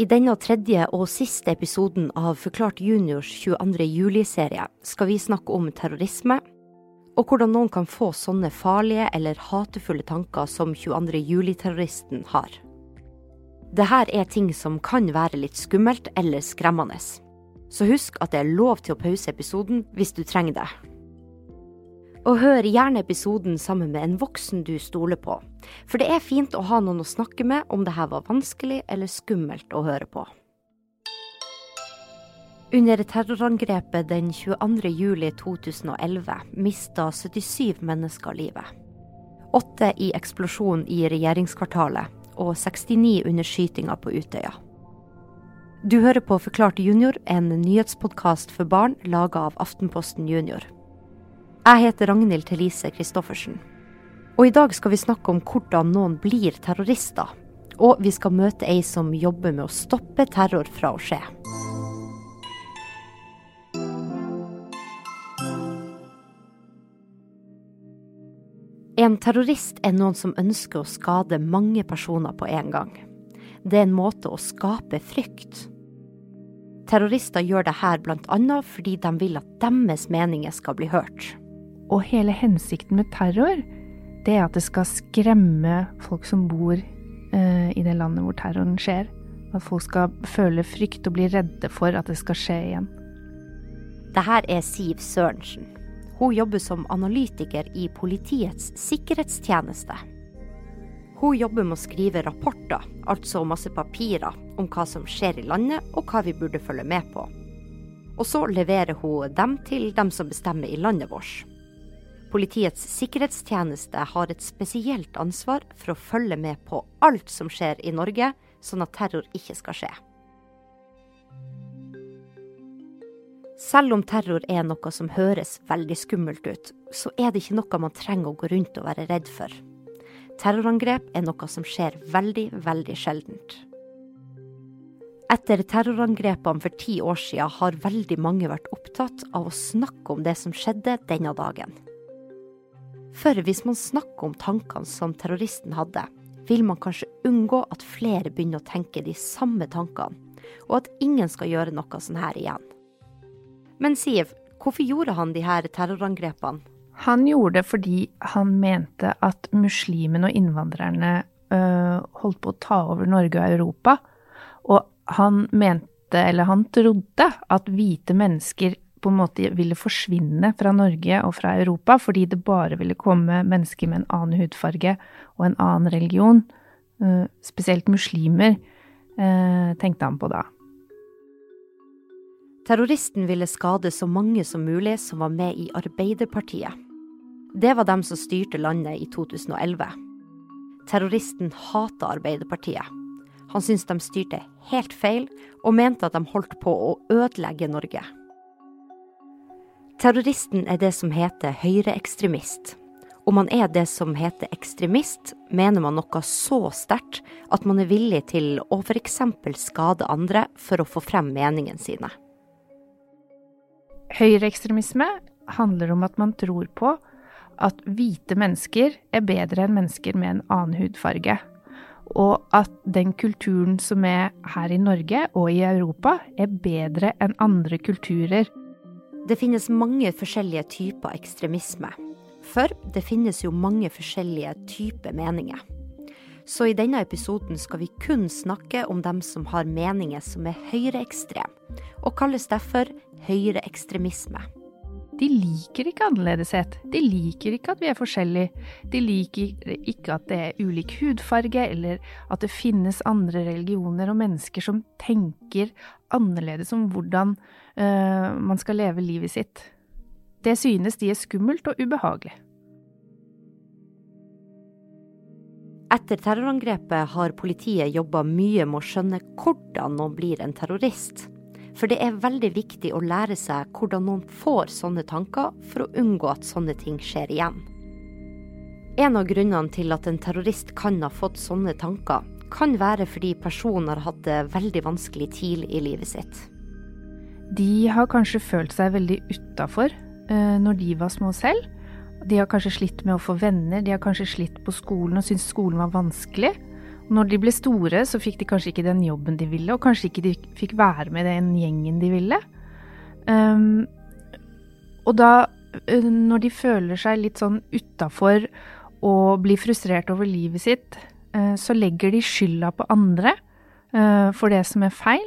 I denne tredje og siste episoden av Forklart juniors 22. juli-serie skal vi snakke om terrorisme, og hvordan noen kan få sånne farlige eller hatefulle tanker som 22. juli-terroristen har. Dette er ting som kan være litt skummelt eller skremmende, så husk at det er lov til å pause episoden hvis du trenger det. Og hør gjerne episoden sammen med en voksen du stoler på, for det er fint å ha noen å snakke med om det her var vanskelig eller skummelt å høre på. Under terrorangrepet den 22. juli 2011 mista 77 mennesker livet. Åtte i eksplosjonen i regjeringskvartalet og 69 under skytinga på Utøya. Du hører på Forklart junior, en nyhetspodkast for barn laga av Aftenposten junior. Jeg heter Ragnhild Thelise Christoffersen. Og i dag skal vi snakke om hvordan noen blir terrorister. Og vi skal møte ei som jobber med å stoppe terror fra å skje. En terrorist er noen som ønsker å skade mange personer på en gang. Det er en måte å skape frykt. Terrorister gjør det her bl.a. fordi de vil at deres meninger skal bli hørt. Og hele hensikten med terror, det er at det skal skremme folk som bor eh, i det landet hvor terroren skjer. At folk skal føle frykt og bli redde for at det skal skje igjen. Det her er Siv Sørensen. Hun jobber som analytiker i Politiets sikkerhetstjeneste. Hun jobber med å skrive rapporter, altså masse papirer, om hva som skjer i landet og hva vi burde følge med på. Og så leverer hun dem til dem som bestemmer i landet vårt. Politiets sikkerhetstjeneste har et spesielt ansvar for å følge med på alt som skjer i Norge, sånn at terror ikke skal skje. Selv om terror er noe som høres veldig skummelt ut, så er det ikke noe man trenger å gå rundt og være redd for. Terrorangrep er noe som skjer veldig, veldig sjeldent. Etter terrorangrepene for ti år siden har veldig mange vært opptatt av å snakke om det som skjedde denne dagen. For hvis man snakker om tankene som terroristen hadde, vil man kanskje unngå at flere begynner å tenke de samme tankene, og at ingen skal gjøre noe sånn her igjen. Men Siv, hvorfor gjorde han de her terrorangrepene? Han gjorde det fordi han mente at muslimene og innvandrerne øh, holdt på å ta over Norge og Europa. Og han mente, eller han trodde, at hvite mennesker på en måte ville forsvinne fra Norge og fra Europa, fordi det bare ville komme mennesker med en annen hudfarge og en annen religion. Eh, spesielt muslimer, eh, tenkte han på da. Terroristen ville skade så mange som mulig som var med i Arbeiderpartiet. Det var dem som styrte landet i 2011. Terroristen hata Arbeiderpartiet. Han syntes de styrte helt feil, og mente at de holdt på å ødelegge Norge. Terroristen er det som heter høyreekstremist. Om man er det som heter ekstremist, mener man noe så sterkt at man er villig til å f.eks. skade andre for å få frem meningene sine. Høyreekstremisme handler om at man tror på at hvite mennesker er bedre enn mennesker med en annen hudfarge. Og at den kulturen som er her i Norge og i Europa, er bedre enn andre kulturer det finnes mange forskjellige typer ekstremisme. For det finnes jo mange forskjellige typer meninger. Så i denne episoden skal vi kun snakke om dem som har meninger som er høyreekstrem, og kalles derfor høyreekstremisme. De liker ikke annerledeshet. De liker ikke at vi er forskjellige. De liker ikke at det er ulik hudfarge, eller at det finnes andre religioner og mennesker som tenker annerledes om hvordan man skal leve livet sitt. Det synes de er skummelt og ubehagelig. Etter terrorangrepet har politiet jobba mye med å skjønne hvordan noen blir en terrorist. For det er veldig viktig å lære seg hvordan noen får sånne tanker, for å unngå at sånne ting skjer igjen. En av grunnene til at en terrorist kan ha fått sånne tanker, kan være fordi personen har hatt det veldig vanskelig tidlig i livet sitt. De har kanskje følt seg veldig utafor uh, når de var små selv. De har kanskje slitt med å få venner, de har kanskje slitt på skolen og syntes skolen var vanskelig. Når de ble store, så fikk de kanskje ikke den jobben de ville, og kanskje ikke de fikk være med den gjengen de ville. Um, og da, uh, når de føler seg litt sånn utafor og blir frustrert over livet sitt, uh, så legger de skylda på andre for det som er feil.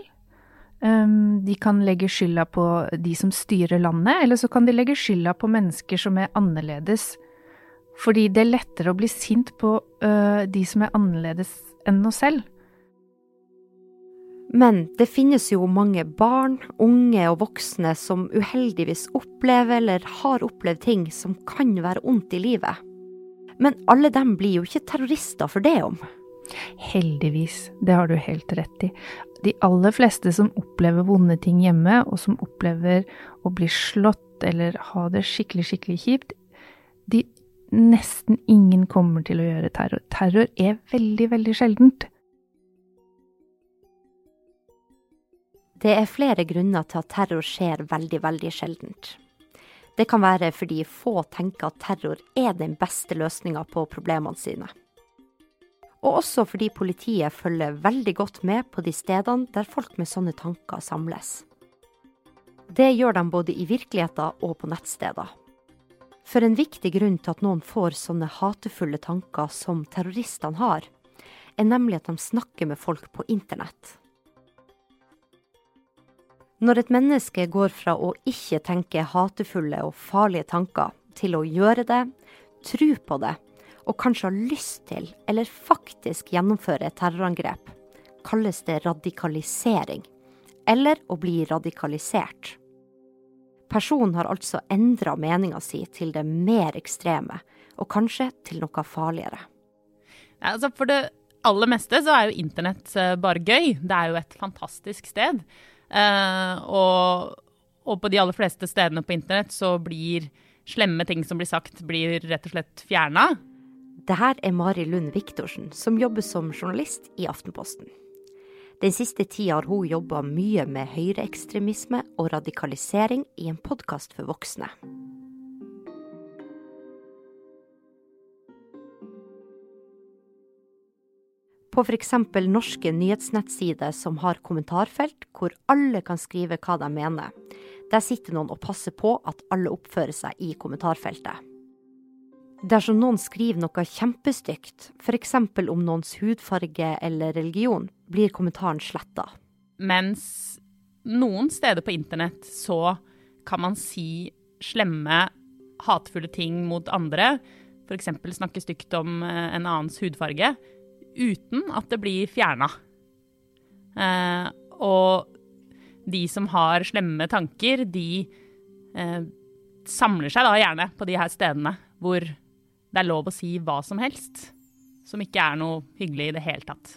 Um, de kan legge skylda på de som styrer landet, eller så kan de legge skylda på mennesker som er annerledes. Fordi det er lettere å bli sint på de som er annerledes enn oss selv. Men det finnes jo mange barn, unge og voksne som uheldigvis opplever eller har opplevd ting som kan være ondt i livet. Men alle dem blir jo ikke terrorister for det om. Heldigvis, det har du helt rett i. De aller fleste som opplever vonde ting hjemme, og som opplever å bli slått eller ha det skikkelig, skikkelig kjipt, de nesten ingen kommer til å gjøre terror. Terror er veldig, veldig sjeldent. Det er flere grunner til at terror skjer veldig, veldig sjeldent. Det kan være fordi få tenker at terror er den beste løsninga på problemene sine. Og også fordi politiet følger veldig godt med på de stedene der folk med sånne tanker samles. Det gjør de både i virkeligheten og på nettsteder. For en viktig grunn til at noen får sånne hatefulle tanker som terroristene har, er nemlig at de snakker med folk på internett. Når et menneske går fra å ikke tenke hatefulle og farlige tanker, til å gjøre det, tro på det, og kanskje har lyst til, eller faktisk gjennomføre et terrorangrep, kalles det radikalisering, eller å bli radikalisert. Personen har altså endra meninga si til det mer ekstreme, og kanskje til noe farligere. Ja, altså for det aller meste så er jo internett eh, bare gøy. Det er jo et fantastisk sted. Uh, og, og, på de aller fleste stedene på internett så blir slemme ting som blir sagt, blir rett og slett fjerna. Det her er Mari Lund Viktorsen, som jobber som journalist i Aftenposten. Den siste tida har hun jobba mye med høyreekstremisme og radikalisering i en podkast for voksne. På f.eks. norske nyhetsnettsider som har kommentarfelt hvor alle kan skrive hva de mener. Der sitter noen og passer på at alle oppfører seg i kommentarfeltet. Dersom noen skriver noe kjempestygt, f.eks. om noens hudfarge eller religion, blir kommentaren sletta. Mens noen steder på internett så kan man si slemme, hatefulle ting mot andre, f.eks. snakke stygt om eh, en annens hudfarge, uten at det blir fjerna. Eh, og de som har slemme tanker, de eh, samler seg da gjerne på de her stedene hvor det er lov å si hva som helst, som ikke er noe hyggelig i det hele tatt.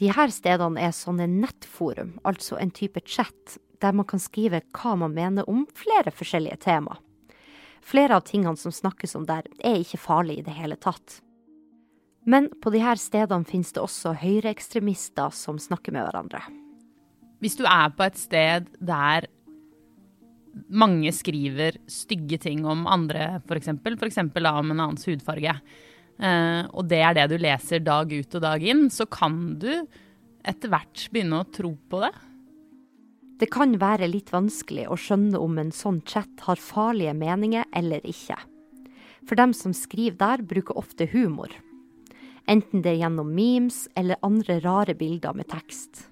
De her stedene er sånne nettforum, altså en type chat, der man kan skrive hva man mener om flere forskjellige tema. Flere av tingene som snakkes om der, er ikke farlige i det hele tatt. Men på de her stedene finnes det også høyreekstremister som snakker med hverandre. Hvis du er på et sted der mange skriver stygge ting om andre, f.eks. F.eks. om en annens hudfarge. Uh, og det er det du leser dag ut og dag inn, så kan du etter hvert begynne å tro på det. Det kan være litt vanskelig å skjønne om en sånn chat har farlige meninger eller ikke. For dem som skriver der, bruker ofte humor. Enten det er gjennom memes eller andre rare bilder med tekst.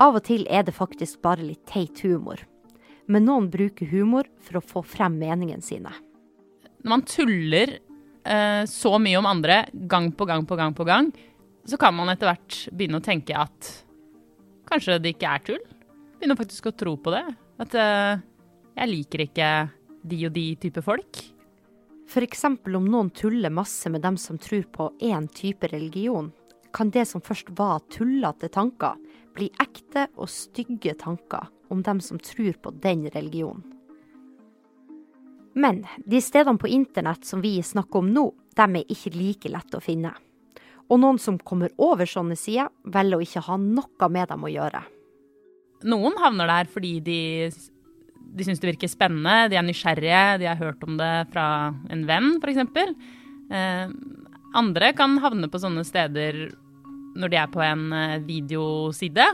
Av og til er det faktisk bare litt teit humor men noen bruker humor for å få frem meningene sine. Når man tuller eh, så mye om andre gang på gang på gang på gang, så kan man etter hvert begynne å tenke at kanskje det ikke er tull. Begynne faktisk å tro på det. At eh, jeg liker ikke de og de type folk. F.eks. om noen tuller masse med dem som tror på én type religion, kan det som først var tullete tanker, bli ekte og stygge tanker om dem som tror på den religionen. Men de stedene på internett som vi snakker om nå, dem er ikke like lette å finne. Og noen som kommer over sånne sider, velger å ikke ha noe med dem å gjøre. Noen havner der fordi de, de syns det virker spennende, de er nysgjerrige, de har hørt om det fra en venn f.eks. Eh, Andre kan havne på sånne steder når de er på en eh, videoside.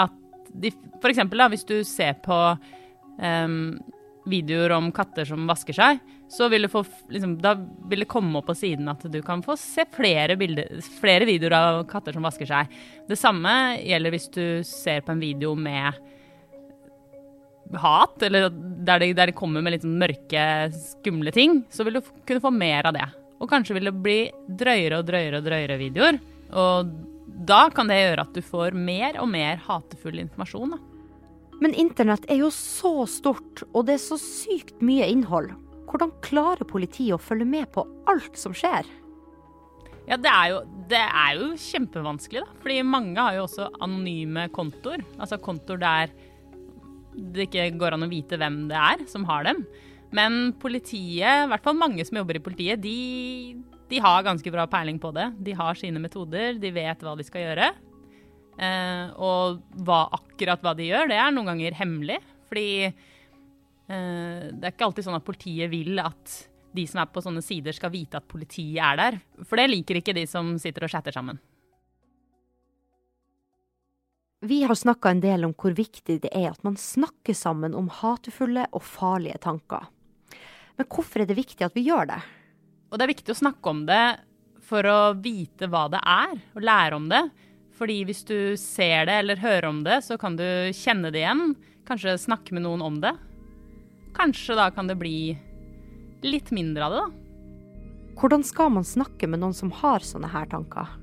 At de For eksempel hvis du ser på um, videoer om katter som vasker seg, så vil, få, liksom, da vil det komme opp på siden at du kan få se flere, bilder, flere videoer av katter som vasker seg. Det samme gjelder hvis du ser på en video med hat, eller der det, der det kommer med litt sånn mørke, skumle ting, så vil du kunne få mer av det. Og kanskje vil det bli drøyere og drøyere og drøyere videoer. Og da kan det gjøre at du får mer og mer hatefull informasjon. Da. Men internett er jo så stort, og det er så sykt mye innhold. Hvordan klarer politiet å følge med på alt som skjer? Ja, det er, jo, det er jo kjempevanskelig, da. Fordi mange har jo også anonyme kontoer. Altså kontoer der det ikke går an å vite hvem det er som har dem. Men politiet, i hvert fall mange som jobber i politiet, de, de har ganske bra peiling på det. De har sine metoder, de vet hva de skal gjøre. Eh, og hva, akkurat hva de gjør, det er noen ganger hemmelig. Fordi eh, det er ikke alltid sånn at politiet vil at de som er på sånne sider, skal vite at politiet er der. For det liker ikke de som sitter og chatter sammen. Vi har snakka en del om hvor viktig det er at man snakker sammen om hatefulle og farlige tanker. Men hvorfor er det viktig at vi gjør det? Og det er viktig å snakke om det for å vite hva det er, og lære om det. Fordi hvis du ser det eller hører om det, så kan du kjenne det igjen. Kanskje snakke med noen om det. Kanskje da kan det bli litt mindre av det, da. Hvordan skal man snakke med noen som har sånne her tanker?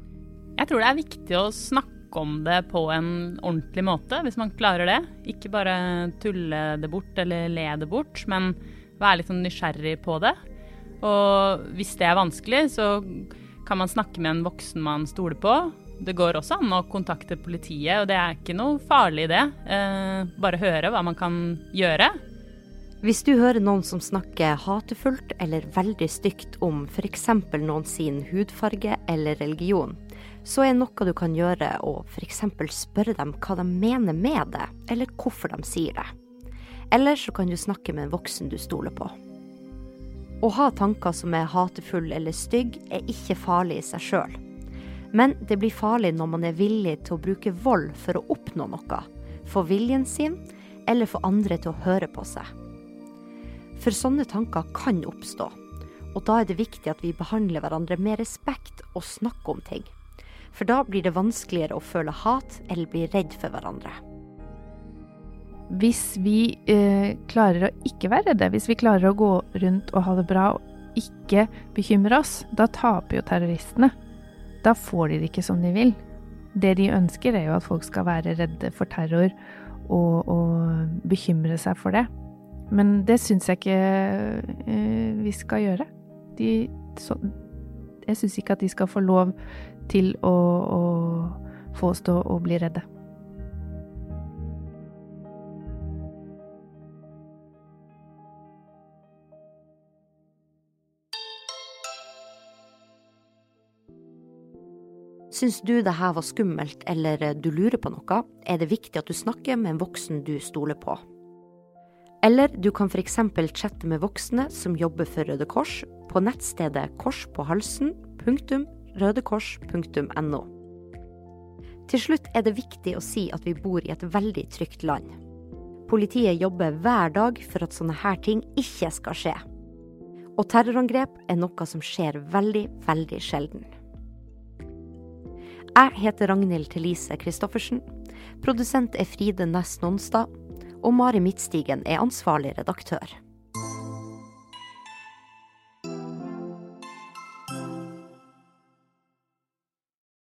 Jeg tror det er viktig å snakke om det på en ordentlig måte, hvis man klarer det. Ikke bare tulle det bort eller le det bort, men være litt sånn nysgjerrig på det. Og hvis det er vanskelig, så kan man snakke med en voksen man stoler på. Det går også an å kontakte politiet, og det er ikke noe farlig det. Eh, bare høre hva man kan gjøre. Hvis du hører noen som snakker hatefullt eller veldig stygt om f.eks. noen sin hudfarge eller religion, så er noe du kan gjøre å f.eks. spørre dem hva de mener med det, eller hvorfor de sier det. Eller så kan du snakke med en voksen du stoler på. Å ha tanker som er hatefulle eller stygge, er ikke farlig i seg sjøl. Men det blir farlig når man er villig til å bruke vold for å oppnå noe. For viljen sin, eller for andre til å høre på seg. For sånne tanker kan oppstå. Og da er det viktig at vi behandler hverandre med respekt og snakker om ting. For da blir det vanskeligere å føle hat eller bli redd for hverandre. Hvis vi eh, klarer å ikke være redde, hvis vi klarer å gå rundt og ha det bra og ikke bekymre oss, da taper jo terroristene. Da får de det ikke som de vil. Det de ønsker, er jo at folk skal være redde for terror og, og bekymre seg for det. Men det syns jeg ikke eh, vi skal gjøre. De, så, jeg syns ikke at de skal få lov til å, å få oss til å bli redde. Syns du det her var skummelt eller du lurer på noe, er det viktig at du snakker med en voksen du stoler på. Eller du kan f.eks. chatte med voksne som jobber for Røde Kors på nettstedet korspåhalsen.rødekors.no. Til slutt er det viktig å si at vi bor i et veldig trygt land. Politiet jobber hver dag for at sånne her ting ikke skal skje. Og terrorangrep er noe som skjer veldig, veldig sjelden. Jeg heter Ragnhild Thelise Christoffersen. Produsent er Fride Næss Nonstad. Og Mari Midtstigen er ansvarlig redaktør.